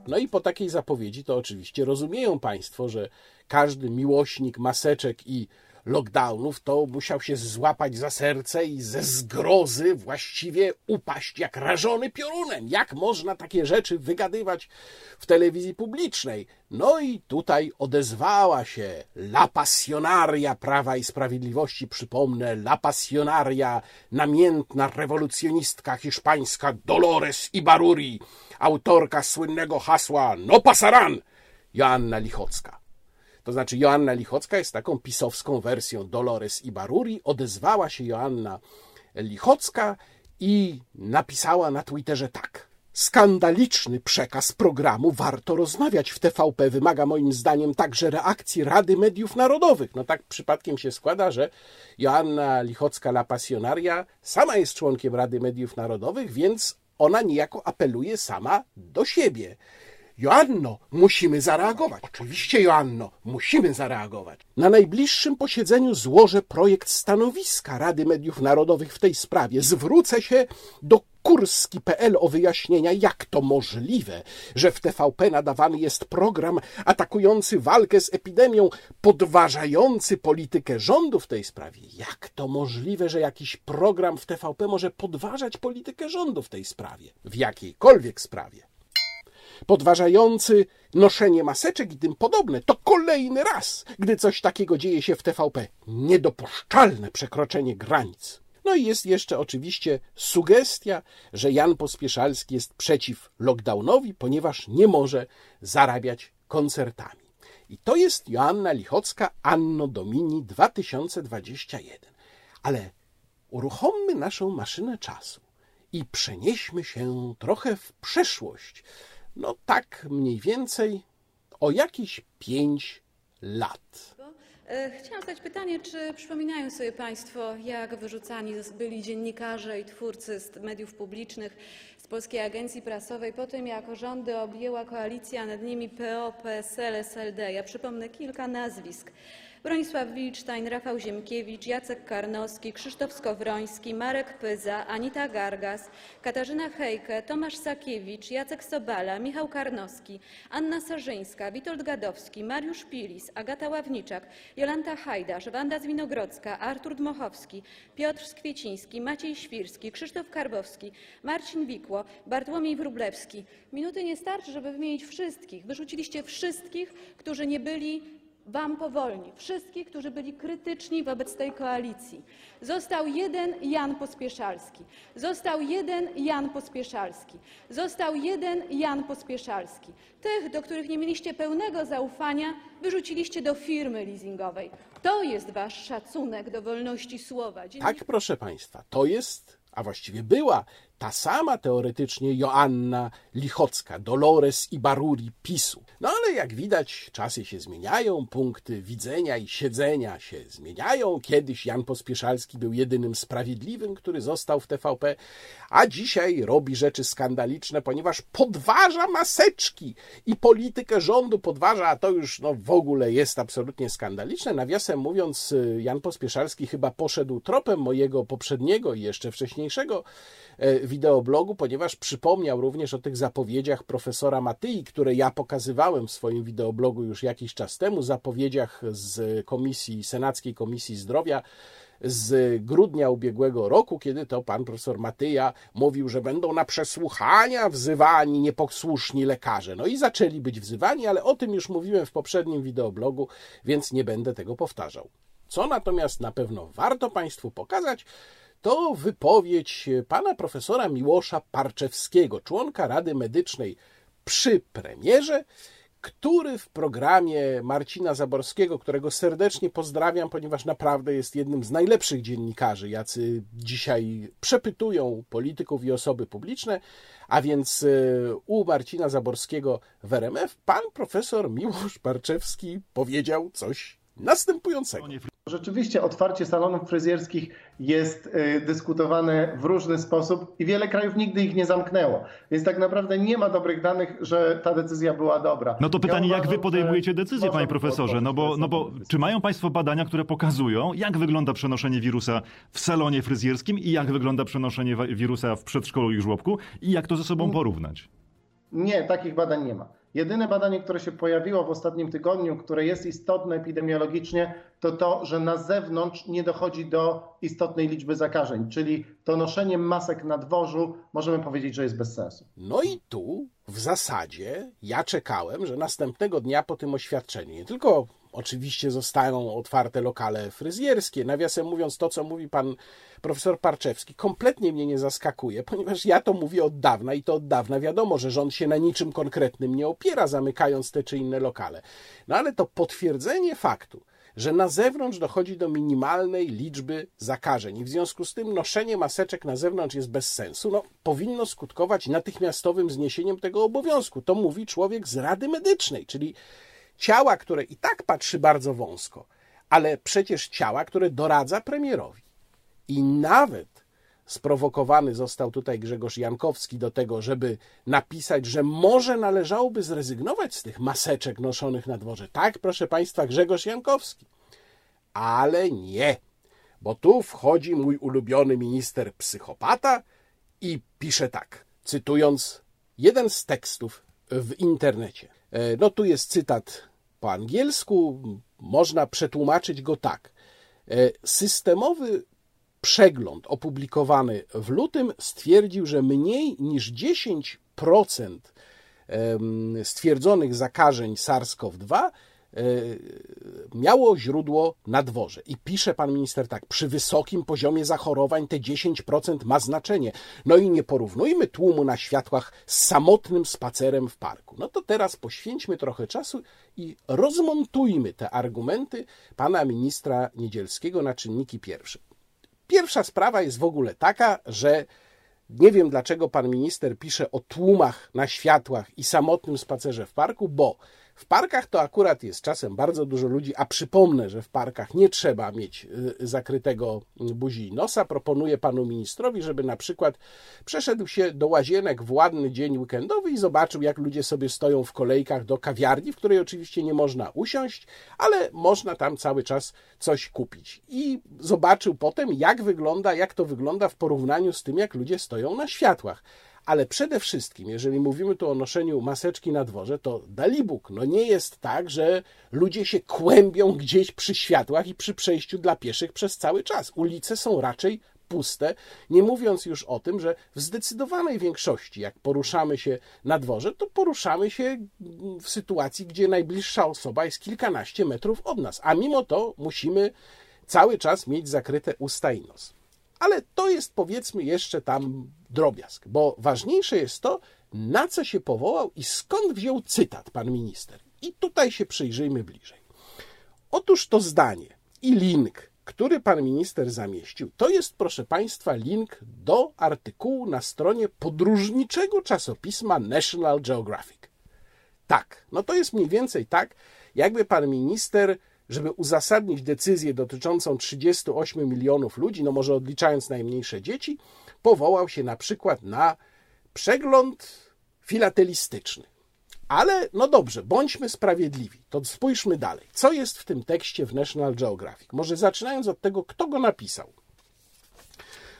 [SPEAKER 1] No i po takiej zapowiedzi to oczywiście rozumieją Państwo, że każdy miłośnik maseczek i lockdownów, to musiał się złapać za serce i ze zgrozy właściwie upaść jak rażony piorunem. Jak można takie rzeczy wygadywać w telewizji publicznej? No i tutaj odezwała się la pasjonaria Prawa i Sprawiedliwości, przypomnę, la pasjonaria, namiętna rewolucjonistka hiszpańska Dolores Ibaruri, autorka słynnego hasła No pasaran, Joanna Lichocka. To znaczy Joanna Lichocka jest taką pisowską wersją Dolores Ibaruri. Odezwała się Joanna Lichocka i napisała na Twitterze tak. Skandaliczny przekaz programu Warto rozmawiać w TVP wymaga moim zdaniem także reakcji Rady Mediów Narodowych. No tak przypadkiem się składa, że Joanna Lichocka-La Pasjonaria sama jest członkiem Rady Mediów Narodowych, więc ona niejako apeluje sama do siebie. Joanno, musimy zareagować. Oczywiście, Joanno, musimy zareagować. Na najbliższym posiedzeniu złożę projekt stanowiska Rady Mediów Narodowych w tej sprawie. Zwrócę się do Kurski.pl o wyjaśnienia, jak to możliwe, że w TVP nadawany jest program atakujący walkę z epidemią, podważający politykę rządu w tej sprawie. Jak to możliwe, że jakiś program w TVP może podważać politykę rządu w tej sprawie? W jakiejkolwiek sprawie podważający noszenie maseczek i tym podobne. To kolejny raz, gdy coś takiego dzieje się w TVP. Niedopuszczalne przekroczenie granic. No i jest jeszcze oczywiście sugestia, że Jan Pospieszalski jest przeciw lockdownowi, ponieważ nie może zarabiać koncertami. I to jest Joanna Lichocka Anno Domini 2021. Ale uruchommy naszą maszynę czasu i przenieśmy się trochę w przeszłość, no tak mniej więcej o jakieś pięć lat.
[SPEAKER 3] E, chciałam zadać pytanie, czy przypominają sobie Państwo, jak wyrzucani byli dziennikarze i twórcy z mediów publicznych, z Polskiej Agencji Prasowej po tym, jak rządy objęła koalicja, nad nimi PO, PSL, SLD. Ja przypomnę kilka nazwisk. Bronisław Wilczstein, Rafał Ziemkiewicz, Jacek Karnowski, Krzysztof Skowroński, Marek Pyza, Anita Gargas, Katarzyna Hejke, Tomasz Sakiewicz, Jacek Sobala, Michał Karnowski, Anna Sarzyńska, Witold Gadowski, Mariusz Pilis, Agata Ławniczak, Jolanta Hajdasz, Wanda Zwinogrodzka, Artur Dmochowski, Piotr Skwieciński, Maciej Świrski, Krzysztof Karbowski, Marcin Wikło, Bartłomiej Wróblewski. Minuty nie starczy, żeby wymienić wszystkich. Wyrzuciliście wszystkich, którzy nie byli wam powolni, wszystkich, którzy byli krytyczni wobec tej koalicji. Został jeden Jan Pospieszalski. Został jeden Jan Pospieszalski. Został jeden Jan Pospieszalski. Tych, do których nie mieliście pełnego zaufania, wyrzuciliście do firmy leasingowej. To jest wasz szacunek do wolności słowa.
[SPEAKER 1] Tak, proszę państwa, to jest, a właściwie była ta sama teoretycznie Joanna Lichocka, Dolores i Baruri PiSu. No ale jak widać, czasy się zmieniają, punkty widzenia i siedzenia się zmieniają. Kiedyś Jan Pospieszalski był jedynym sprawiedliwym, który został w TVP, a dzisiaj robi rzeczy skandaliczne, ponieważ podważa maseczki i politykę rządu podważa, a to już no, w ogóle jest absolutnie skandaliczne. Nawiasem mówiąc, Jan Pospieszalski chyba poszedł tropem mojego poprzedniego i jeszcze wcześniejszego e, wideoblogu, ponieważ przypomniał również o tych zapowiedziach profesora Matyi, które ja pokazywałem w swoim wideoblogu już jakiś czas temu, zapowiedziach z komisji, Senackiej Komisji Zdrowia, z grudnia ubiegłego roku, kiedy to pan profesor Matyja mówił, że będą na przesłuchania wzywani nieposłuszni lekarze. No i zaczęli być wzywani, ale o tym już mówiłem w poprzednim wideoblogu, więc nie będę tego powtarzał. Co natomiast na pewno warto Państwu pokazać, to wypowiedź pana profesora Miłosza Parczewskiego, członka Rady Medycznej przy premierze, który w programie Marcina Zaborskiego, którego serdecznie pozdrawiam, ponieważ naprawdę jest jednym z najlepszych dziennikarzy, jacy dzisiaj przepytują polityków i osoby publiczne, a więc e, u Marcina Zaborskiego w RMF, pan profesor Miłosz Parczewski powiedział coś następującego.
[SPEAKER 4] Rzeczywiście otwarcie salonów fryzjerskich jest y, dyskutowane w różny sposób i wiele krajów nigdy ich nie zamknęło. Więc tak naprawdę nie ma dobrych danych, że ta decyzja była dobra.
[SPEAKER 5] No to pytanie, ja jak wy podejmujecie decyzję, panie profesorze? No bo, no bo czy mają państwo badania, które pokazują, jak wygląda przenoszenie wirusa w salonie fryzjerskim i jak wygląda przenoszenie wirusa w przedszkolu i żłobku i jak to ze sobą porównać?
[SPEAKER 4] Nie, takich badań nie ma. Jedyne badanie, które się pojawiło w ostatnim tygodniu, które jest istotne epidemiologicznie, to to, że na zewnątrz nie dochodzi do istotnej liczby zakażeń, czyli to noszenie masek na dworzu możemy powiedzieć, że jest bez sensu.
[SPEAKER 1] No i tu w zasadzie ja czekałem, że następnego dnia po tym oświadczeniu nie tylko Oczywiście zostaną otwarte lokale fryzjerskie. Nawiasem mówiąc, to co mówi pan profesor Parczewski, kompletnie mnie nie zaskakuje, ponieważ ja to mówię od dawna i to od dawna wiadomo, że rząd się na niczym konkretnym nie opiera, zamykając te czy inne lokale. No ale to potwierdzenie faktu, że na zewnątrz dochodzi do minimalnej liczby zakażeń i w związku z tym noszenie maseczek na zewnątrz jest bez sensu, no, powinno skutkować natychmiastowym zniesieniem tego obowiązku. To mówi człowiek z Rady Medycznej, czyli ciała, które i tak patrzy bardzo wąsko, ale przecież ciała, które doradza premierowi. I nawet sprowokowany został tutaj Grzegorz Jankowski do tego, żeby napisać, że może należałoby zrezygnować z tych maseczek noszonych na dworze. Tak, proszę Państwa, Grzegorz Jankowski. Ale nie, bo tu wchodzi mój ulubiony minister psychopata i pisze tak, cytując jeden z tekstów w internecie. E, no tu jest cytat po angielsku, można przetłumaczyć go tak. E, systemowy przegląd opublikowany w lutym stwierdził, że mniej niż 10% stwierdzonych zakażeń SARS-CoV-2 E, miało źródło na dworze. I pisze pan minister tak, przy wysokim poziomie zachorowań te 10% ma znaczenie. No i nie porównujmy tłumu na światłach z samotnym spacerem w parku. No to teraz poświęćmy trochę czasu i rozmontujmy te argumenty pana ministra Niedzielskiego na czynniki pierwsze. Pierwsza sprawa jest w ogóle taka, że nie wiem dlaczego pan minister pisze o tłumach na światłach i samotnym spacerze w parku, bo W parkach to akurat jest czasem bardzo dużo ludzi, a przypomnę, że w parkach nie trzeba mieć y, zakrytego buzi i nosa. Proponuję panu ministrowi, żeby na przykład przeszedł się do łazienek w ładny dzień weekendowy i zobaczył, jak ludzie sobie stoją w kolejkach do kawiarni, w której oczywiście nie można usiąść, ale można tam cały czas coś kupić. I zobaczył potem, jak wygląda, jak to wygląda w porównaniu z tym, jak ludzie stoją na światłach. Ale przede wszystkim, jeżeli mówimy tu o noszeniu maseczki na dworze, to dalibóg, no nie jest tak, że ludzie się kłębią gdzieś przy światłach i przy przejściu dla pieszych przez cały czas. Ulice są raczej puste, nie mówiąc już o tym, że w zdecydowanej większości, jak poruszamy się na dworze, to poruszamy się w sytuacji, gdzie najbliższa osoba jest kilkanaście metrów od nas, a mimo to musimy cały czas mieć zakryte usta i nos. Ale to jest powiedzmy jeszcze tam drobiazg, bo ważniejsze jest to, na co się powołał i skąd wziął cytat pan minister. I tutaj się przyjrzyjmy bliżej. Otóż to zdanie i link, który pan minister zamieścił, to jest, proszę państwa, link do artykułu na stronie podróżniczego czasopisma National Geographic. Tak, no to jest mniej więcej tak, jakby pan minister żeby uzasadnić decyzję dotyczącą 38 milionów ludzi, no może odliczając najmniejsze dzieci, powołał się na przykład na przegląd filatelistyczny. Ale no dobrze, bądźmy sprawiedliwi. To spójrzmy dalej. Co jest w tym tekście w National Geographic? Może zaczynając od tego, kto go napisał.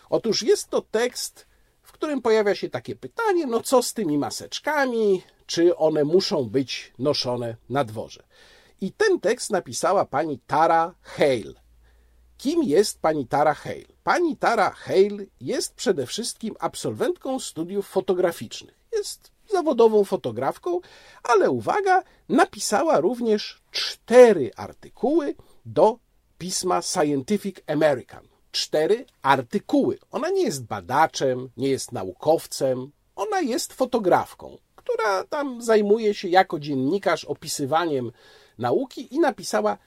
[SPEAKER 1] Otóż jest to tekst, w którym pojawia się takie pytanie: no co z tymi maseczkami? Czy one muszą być noszone na dworze? I ten tekst napisała pani Tara Hale. Kim jest pani Tara Hale? Pani Tara Hale jest przede wszystkim absolwentką studiów fotograficznych. Jest zawodową fotografką, ale uwaga, napisała również cztery artykuły do pisma Scientific American. Cztery artykuły. Ona nie jest badaczem, nie jest naukowcem, ona jest fotografką, która tam zajmuje się jako dziennikarz opisywaniem nauki i napisała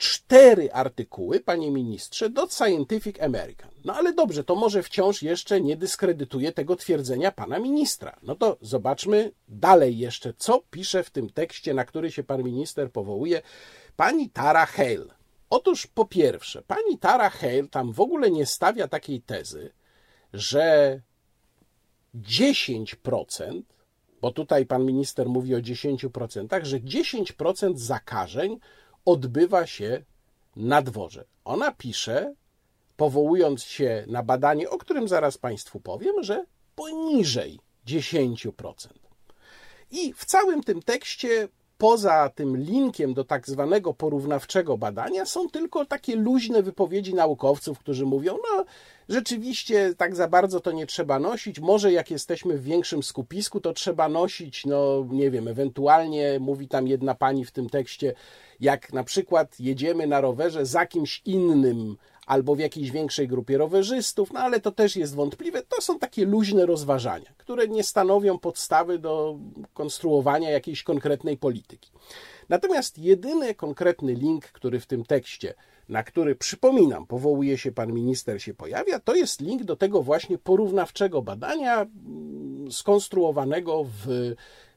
[SPEAKER 1] cztery artykuły, panie ministrze, do Scientific American. No ale dobrze, to może wciąż jeszcze nie dyskredytuje tego twierdzenia pana ministra. No to zobaczmy dalej jeszcze, co pisze w tym tekście, na który się pan minister powołuje, pani Tara Hale. Otóż po pierwsze, pani Tara Hale tam w ogóle nie stawia takiej tezy, że 10% bo tutaj pan minister mówi o 10%, że 10% zakażeń odbywa się na dworze. Ona pisze, powołując się na badanie, o którym zaraz Państwu powiem, że poniżej 10%. I w całym tym tekście, poza tym linkiem do tak zwanego porównawczego badania, są tylko takie luźne wypowiedzi naukowców, którzy mówią: No, rzeczywiście tak za bardzo to nie trzeba nosić. Może jak jesteśmy w większym skupisku, to trzeba nosić, no nie wiem, ewentualnie mówi tam jedna pani w tym tekście, jak na przykład jedziemy na rowerze za kimś innym albo w jakiejś większej grupie rowerzystów, no ale to też jest wątpliwe. To są takie luźne rozważania, które nie stanowią podstawy do konstruowania jakiejś konkretnej polityki. Natomiast jedyny konkretny link, który w tym tekście na który, przypominam, powołuje się pan minister, się pojawia, to jest link do tego właśnie porównawczego badania mm, skonstruowanego w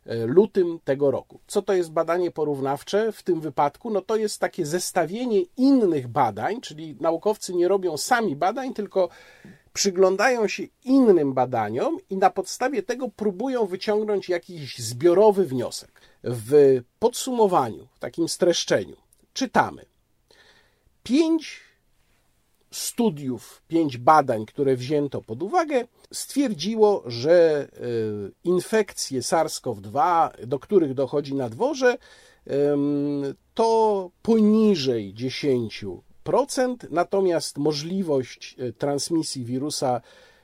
[SPEAKER 1] e, lutym tego roku. Co to jest badanie porównawcze w tym wypadku? No to jest takie zestawienie innych badań, czyli naukowcy nie robią sami badań, tylko przyglądają się innym badaniom i na podstawie tego próbują wyciągnąć jakiś zbiorowy wniosek. W podsumowaniu, w takim streszczeniu czytamy: pięć studiów, pięć badań, które wzięto pod uwagę, stwierdziło, że e, infekcje SARS-CoV-2, do których dochodzi na dworze, to poniżej 10%, natomiast możliwość e, transmisji wirusa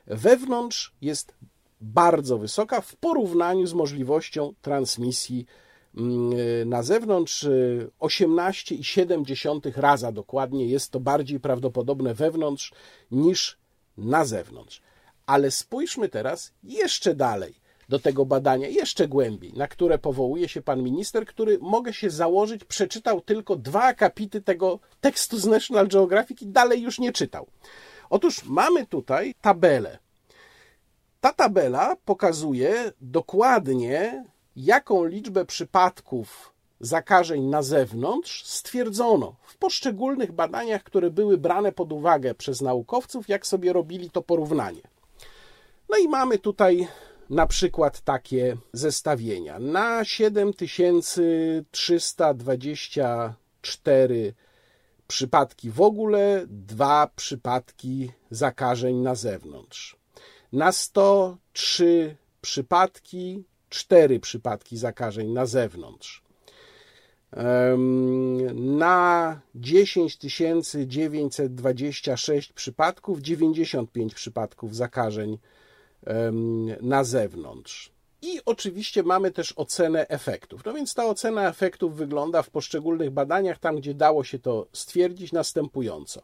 [SPEAKER 1] wewnątrz jest bardzo wysoka w porównaniu z możliwością transmisji na zewnątrz 18,7 y, raza dokładnie jest to bardziej prawdopodobne wewnątrz niż na zewnątrz. Ale spójrzmy teraz jeszcze dalej do tego badania, jeszcze głębiej, na które powołuje się pan minister, który mogę się założyć, przeczytał tylko dwa akapity tego tekstu z National Geographic i dalej już nie czytał. Otóż mamy tutaj tabelę. Ta tabela pokazuje dokładnie jaką liczbę przypadków zakażeń na zewnątrz stwierdzono w poszczególnych badaniach, które były brane pod uwagę przez naukowców, jak sobie robili to porównanie. No i mamy tutaj na przykład takie zestawienia. Na 7324 przypadki w ogóle, dwa przypadki zakażeń na zewnątrz. Na 103 przypadki, cztery przypadki zakażeń na zewnątrz. Na 10 926 przypadków 95 przypadków zakażeń na zewnątrz. I oczywiście mamy też ocenę efektów. No więc ta ocena efektów wygląda w poszczególnych badaniach, tam gdzie dało się to stwierdzić, następująco.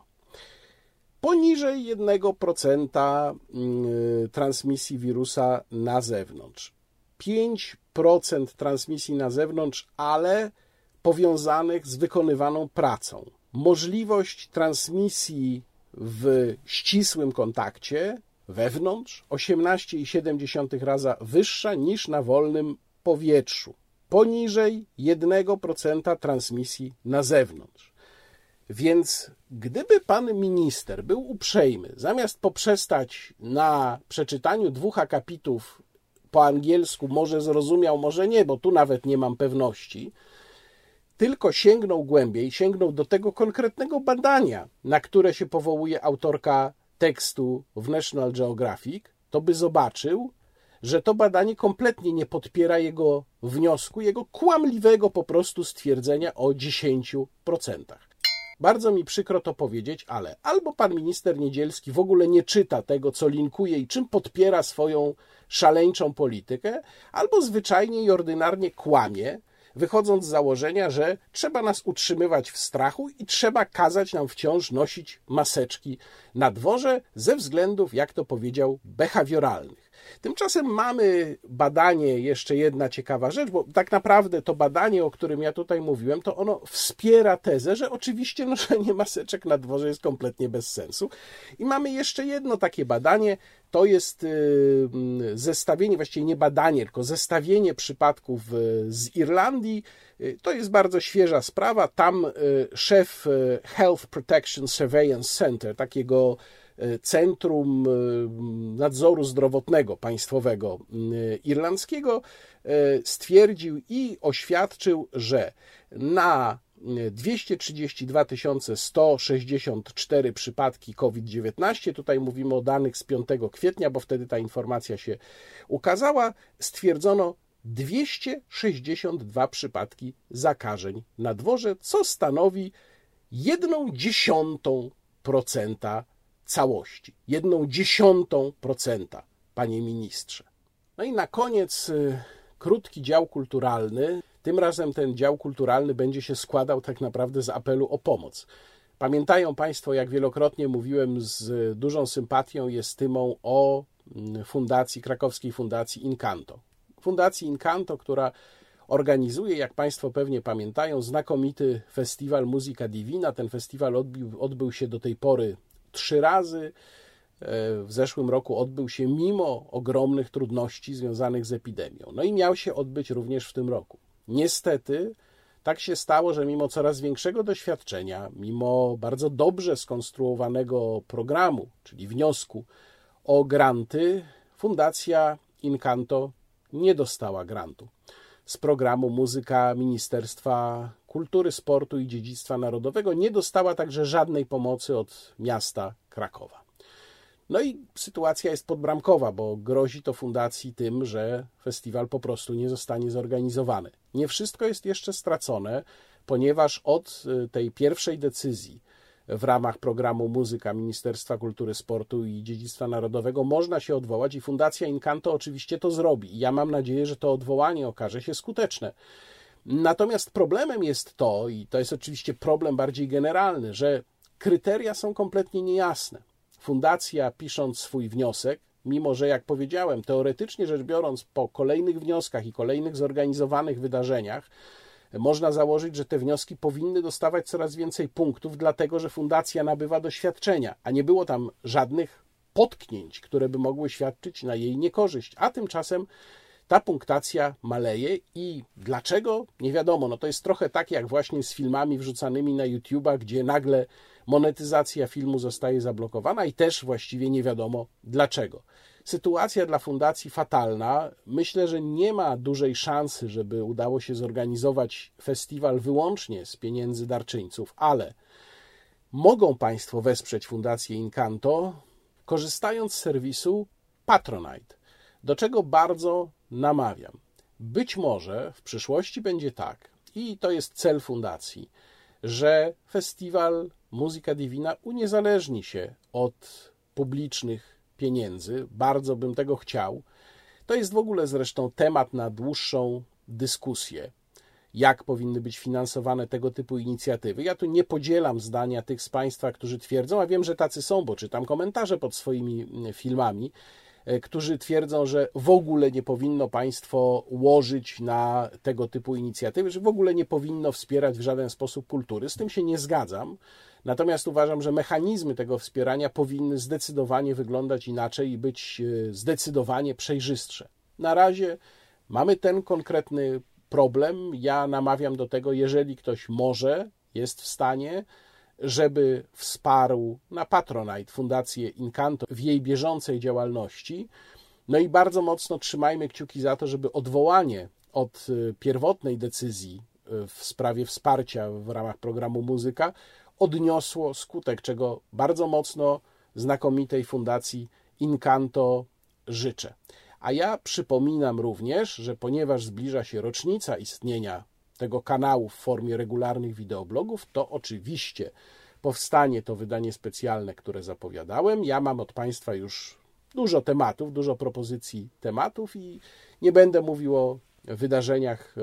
[SPEAKER 1] Poniżej 1% mm, transmisji wirusa na zewnątrz. 5% transmisji na zewnątrz, ale powiązanych z wykonywaną pracą. Możliwość transmisji w ścisłym kontakcie wewnątrz 18,7 raza wyższa niż na wolnym powietrzu, poniżej 1% transmisji na zewnątrz. Więc gdyby pan minister był uprzejmy, zamiast poprzestać na przeczytaniu dwóch akapitów po angielsku, może zrozumiał, może nie, bo tu nawet nie mam pewności, tylko sięgnął głębiej, sięgnął do tego konkretnego badania, na które się powołuje autorka tekstu w National Geographic, to by zobaczył, że to badanie kompletnie nie podpiera jego wniosku, jego kłamliwego po prostu stwierdzenia o 10%. Bardzo mi przykro to powiedzieć, ale albo pan minister Niedzielski w ogóle nie czyta tego, co linkuje i czym podpiera swoją szaleńczą politykę, albo zwyczajnie i ordynarnie kłamie, wychodząc z założenia, że trzeba nas utrzymywać w strachu i trzeba kazać nam wciąż nosić maseczki na dworze ze względów, jak to powiedział, behawioralnych. Tymczasem mamy badanie, jeszcze jedna ciekawa rzecz, bo tak naprawdę to badanie, o którym ja tutaj mówiłem, to ono wspiera tezę, że oczywiście noszenie maseczek na dworze jest kompletnie bez sensu. I mamy jeszcze jedno takie badanie, to jest y, zestawienie, właściwie nie badanie, tylko zestawienie przypadków y, z Irlandii. Y, to jest bardzo świeża sprawa. Tam szef Health Protection Surveillance Center, takiego Centrum Nadzoru Zdrowotnego Państwowego Irlandzkiego, stwierdził i oświadczył, że na 232 164 przypadki COVID-19. Tutaj mówimy o danych z 5 kwietnia, bo wtedy ta informacja się ukazała. Stwierdzono 262 przypadki zakażeń na dworze, co stanowi jedną dziesiątą procenta całości. Jedną dziesiątą procenta, panie ministrze. No i na koniec y, krótki dział kulturalny. Tym razem ten dział kulturalny będzie się składał tak naprawdę z apelu o pomoc. Pamiętają Państwo, jak wielokrotnie mówiłem z dużą sympatią i estymą o mm, fundacji, krakowskiej fundacji Incanto. Fundacji Incanto, która organizuje, jak Państwo pewnie pamiętają, znakomity festiwal Muzyka Divina. Ten festiwal odbił, odbył się do tej pory trzy razy. E, w zeszłym roku odbył się mimo ogromnych trudności związanych z epidemią. No i miał się odbyć również w tym roku. Niestety tak się stało, że mimo coraz większego doświadczenia, mimo bardzo dobrze skonstruowanego programu, czyli wniosku o granty, Fundacja Incanto nie dostała grantu z programu Muzyka Ministerstwa Kultury, Sportu i Dziedzictwa Narodowego. Nie dostała także żadnej pomocy od miasta Krakowa. No i sytuacja jest podbramkowa, bo grozi to fundacji tym, że festiwal po prostu nie zostanie zorganizowany. Nie wszystko jest jeszcze stracone, ponieważ od y, tej pierwszej decyzji w ramach programu Muzyka Ministerstwa Kultury, Sportu i Dziedzictwa Narodowego można się odwołać i Fundacja Incanto oczywiście to zrobi. Ja mam nadzieję, że to odwołanie okaże się skuteczne. Natomiast problemem jest to, i to jest oczywiście problem bardziej generalny, że kryteria są kompletnie niejasne. Fundacja, pisząc swój wniosek, mimo że, jak powiedziałem, teoretycznie rzecz biorąc, po kolejnych wnioskach i kolejnych zorganizowanych wydarzeniach, można założyć, że te wnioski powinny dostawać coraz więcej punktów, dlatego że fundacja nabywa doświadczenia, a nie było tam żadnych potknięć, które by mogły świadczyć na jej niekorzyść. A tymczasem ta punktacja maleje i dlaczego? Nie wiadomo. No to jest trochę tak jak właśnie z filmami wrzucanymi na YouTube'a, gdzie nagle monetyzacja filmu zostaje zablokowana i też właściwie nie wiadomo dlaczego. Sytuacja dla fundacji fatalna. Myślę, że nie ma dużej szansy, żeby udało się zorganizować festiwal wyłącznie z pieniędzy darczyńców, ale mogą Państwo wesprzeć Fundację Incanto, korzystając z serwisu Patronite, do czego bardzo namawiam. Być może w przyszłości będzie tak, i to jest cel fundacji, że festiwal Muzyka Divina uniezależni się od publicznych pieniędzy. Bardzo bym tego chciał. To jest w ogóle zresztą temat na dłuższą dyskusję jak powinny być finansowane tego typu inicjatywy. Ja tu nie podzielam zdania tych z Państwa, którzy twierdzą, a wiem, że tacy są, bo czytam komentarze pod swoimi mm, filmami, którzy twierdzą, że w ogóle nie powinno państwo łożyć na tego typu inicjatywy, że w ogóle nie powinno wspierać w żaden sposób kultury. Z tym się nie zgadzam. Natomiast uważam, że mechanizmy tego wspierania powinny zdecydowanie wyglądać inaczej i być e, zdecydowanie przejrzystsze. Na razie mamy ten konkretny problem. Ja namawiam do tego, jeżeli ktoś może, jest w stanie, żeby wsparł na Patronite Fundację Incanto w jej bieżącej działalności. No i bardzo mocno trzymajmy kciuki za to, żeby odwołanie od y, pierwotnej decyzji y, w sprawie wsparcia w ramach programu Muzyka odniosło skutek, czego bardzo mocno znakomitej fundacji Incanto życzę. A ja przypominam również, że ponieważ zbliża się rocznica istnienia tego kanału w formie regularnych wideoblogów, to oczywiście powstanie to wydanie specjalne, które zapowiadałem. Ja mam od Państwa już dużo tematów, dużo propozycji tematów i nie będę mówił o wydarzeniach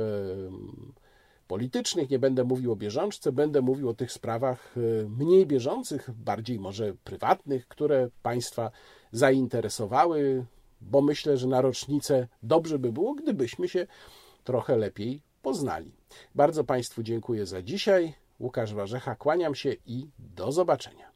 [SPEAKER 1] politycznych, nie będę mówił o bieżączce, będę mówił o tych sprawach e, mniej bieżących, bardziej może prywatnych, które Państwa zainteresowały, bo myślę, że na rocznicę dobrze by było, gdybyśmy się trochę lepiej poznali. Bardzo Państwu dziękuję za dzisiaj. Łukasz Warzecha, kłaniam się i do zobaczenia.